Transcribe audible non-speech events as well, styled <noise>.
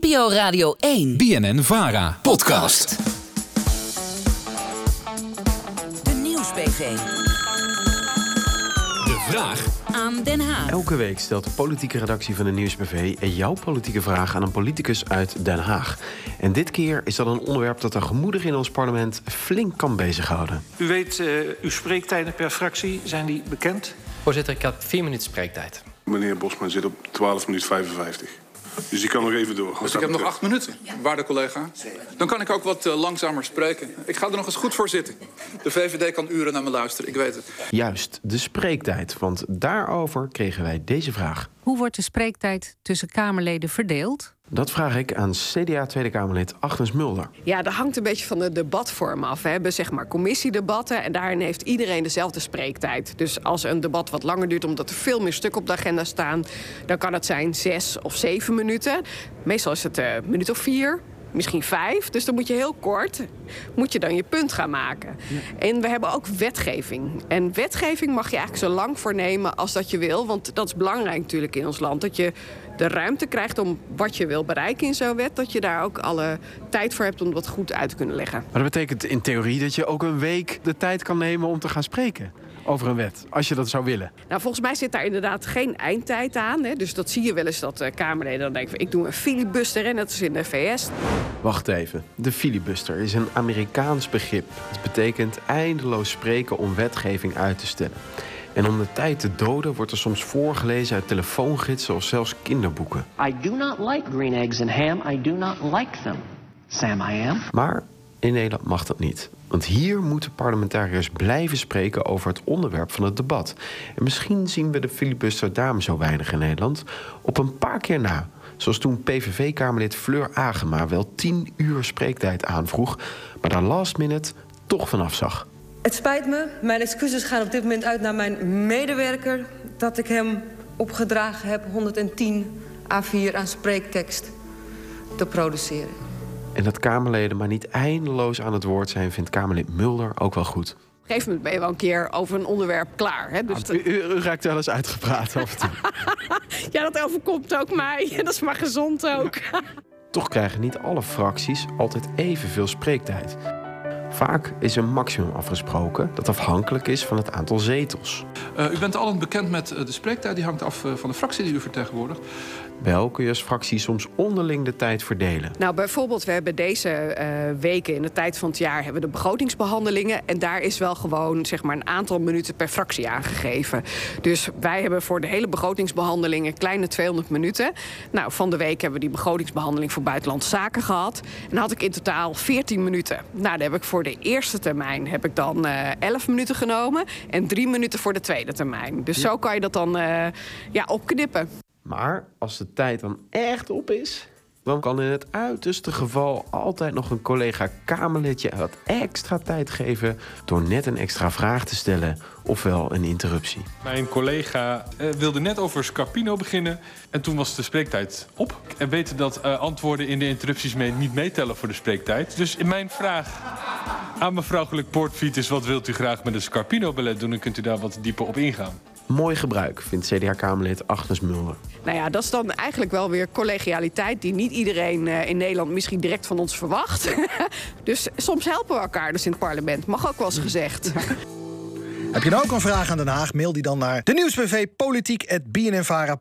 NPO Radio 1. BNN Vara. Podcast. De Nieuwsbv. De vraag Aan Den Haag. Elke week stelt de politieke redactie van de Nieuwsbv jouw politieke vraag aan een politicus uit Den Haag. En dit keer is dat een onderwerp dat de gemoederen in ons parlement flink kan bezighouden. U weet, uh, uw spreektijden per fractie, zijn die bekend? Voorzitter, ik heb vier minuten spreektijd. Meneer Bosman zit op 12 minuten 55. Dus ik kan nog even door. Dus ik heb nog acht minuten, waarde collega. Dan kan ik ook wat uh, langzamer spreken. Ik ga er nog eens goed voor zitten. De VVD kan uren naar me luisteren, ik weet het. Juist, de spreektijd. Want daarover kregen wij deze vraag. Hoe wordt de spreektijd tussen Kamerleden verdeeld? Dat vraag ik aan CDA Tweede Kamerlid Agnes Mulder. Ja, dat hangt een beetje van de debatvorm af. We hebben zeg maar commissiedebatten en daarin heeft iedereen dezelfde spreektijd. Dus als een debat wat langer duurt omdat er veel meer stukken op de agenda staan... dan kan het zijn zes of zeven minuten. Meestal is het een minuut of vier, misschien vijf. Dus dan moet je heel kort, moet je dan je punt gaan maken. Ja. En we hebben ook wetgeving. En wetgeving mag je eigenlijk zo lang voornemen als dat je wil. Want dat is belangrijk natuurlijk in ons land. Dat je de ruimte krijgt om wat je wil bereiken in zo'n wet... dat je daar ook alle tijd voor hebt om dat goed uit te kunnen leggen. Maar dat betekent in theorie dat je ook een week de tijd kan nemen om te gaan spreken over een wet, als je dat zou willen? Nou, volgens mij zit daar inderdaad geen eindtijd aan. Hè. Dus dat zie je wel eens dat uh, Kamerleden dan denken... ik doe een filibuster en dat is in de VS. Wacht even. De filibuster is een Amerikaans begrip. Het betekent eindeloos spreken om wetgeving uit te stellen. En om de tijd te doden wordt er soms voorgelezen uit telefoongidsen of zelfs kinderboeken. I do not like green eggs and ham. I do not like them. Sam, I am. Maar in Nederland mag dat niet. Want hier moeten parlementariërs blijven spreken over het onderwerp van het debat. En misschien zien we de filibuster daarom zo weinig in Nederland op een paar keer na. Zoals toen PVV-Kamerlid Fleur Agema wel tien uur spreektijd aanvroeg, maar daar last minute toch vanaf zag. Het spijt me, mijn excuses gaan op dit moment uit naar mijn medewerker... dat ik hem opgedragen heb 110 A4 aan spreektekst te produceren. En dat Kamerleden maar niet eindeloos aan het woord zijn... vindt Kamerlid Mulder ook wel goed. Op een gegeven moment ben je wel een keer over een onderwerp klaar. Hè? Dus u, u, u, raakt wel eens uitgepraat af en toe. <laughs> ja, dat overkomt ook mij. <laughs> Dat is maar gezond ook. <laughs> Toch krijgen niet alle fracties altijd evenveel spreektijd. Vaak is een maximum afgesproken dat afhankelijk is van het aantal zetels. Uh, u bent allen bekend met uh, de spreektijd, die hangt af uh, van de fractie die u vertegenwoordigt. Wel kun je als fractie soms onderling de tijd verdelen. Nou, bijvoorbeeld, we hebben deze weken in de tijd van het jaar hebben we de begrotingsbehandelingen. En daar is wel gewoon zeg maar, een aantal minuten per fractie aangegeven. Dus wij hebben voor de hele begrotingsbehandelingen kleine 200 minuten. Nou, van de week hebben we die begrotingsbehandeling voor buitenlandse zaken gehad. En dan had ik in totaal 14 minuten. Nou, daar heb ik voor de eerste termijn heb ik dan uh, 11 minuten genomen. En drie minuten voor de tweede termijn. Dus ja. zo kan je dat dan uh, ja, opknippen. Maar als de tijd dan echt op is, dan kan in het uiterste geval altijd nog een collega Kamerlidje wat extra tijd geven door net een extra vraag te stellen ofwel een interruptie. Mijn collega uh, wilde net over Scarpino beginnen en toen was de spreektijd op. En weten dat uh, antwoorden in de interrupties mee niet meetellen voor de spreektijd. Dus in mijn vraag aan mevrouw Geluk-Poortvliet is wat wilt u graag met een Scarpino-belet doen? Dan kunt u daar wat dieper op ingaan. Mooi gebruik, vindt CDA-Kamerlid Agnes Mulder. Nou ja, dat is dan eigenlijk wel weer collegialiteit... die niet iedereen uh, in Nederland misschien direct van ons verwacht. <laughs> dus soms helpen we elkaar dus in het parlement. Mag ook wel eens gezegd. Heb je nou ook een vraag aan Den Haag? Mail die dan naar de nieuwsbv politiek@bnnvara.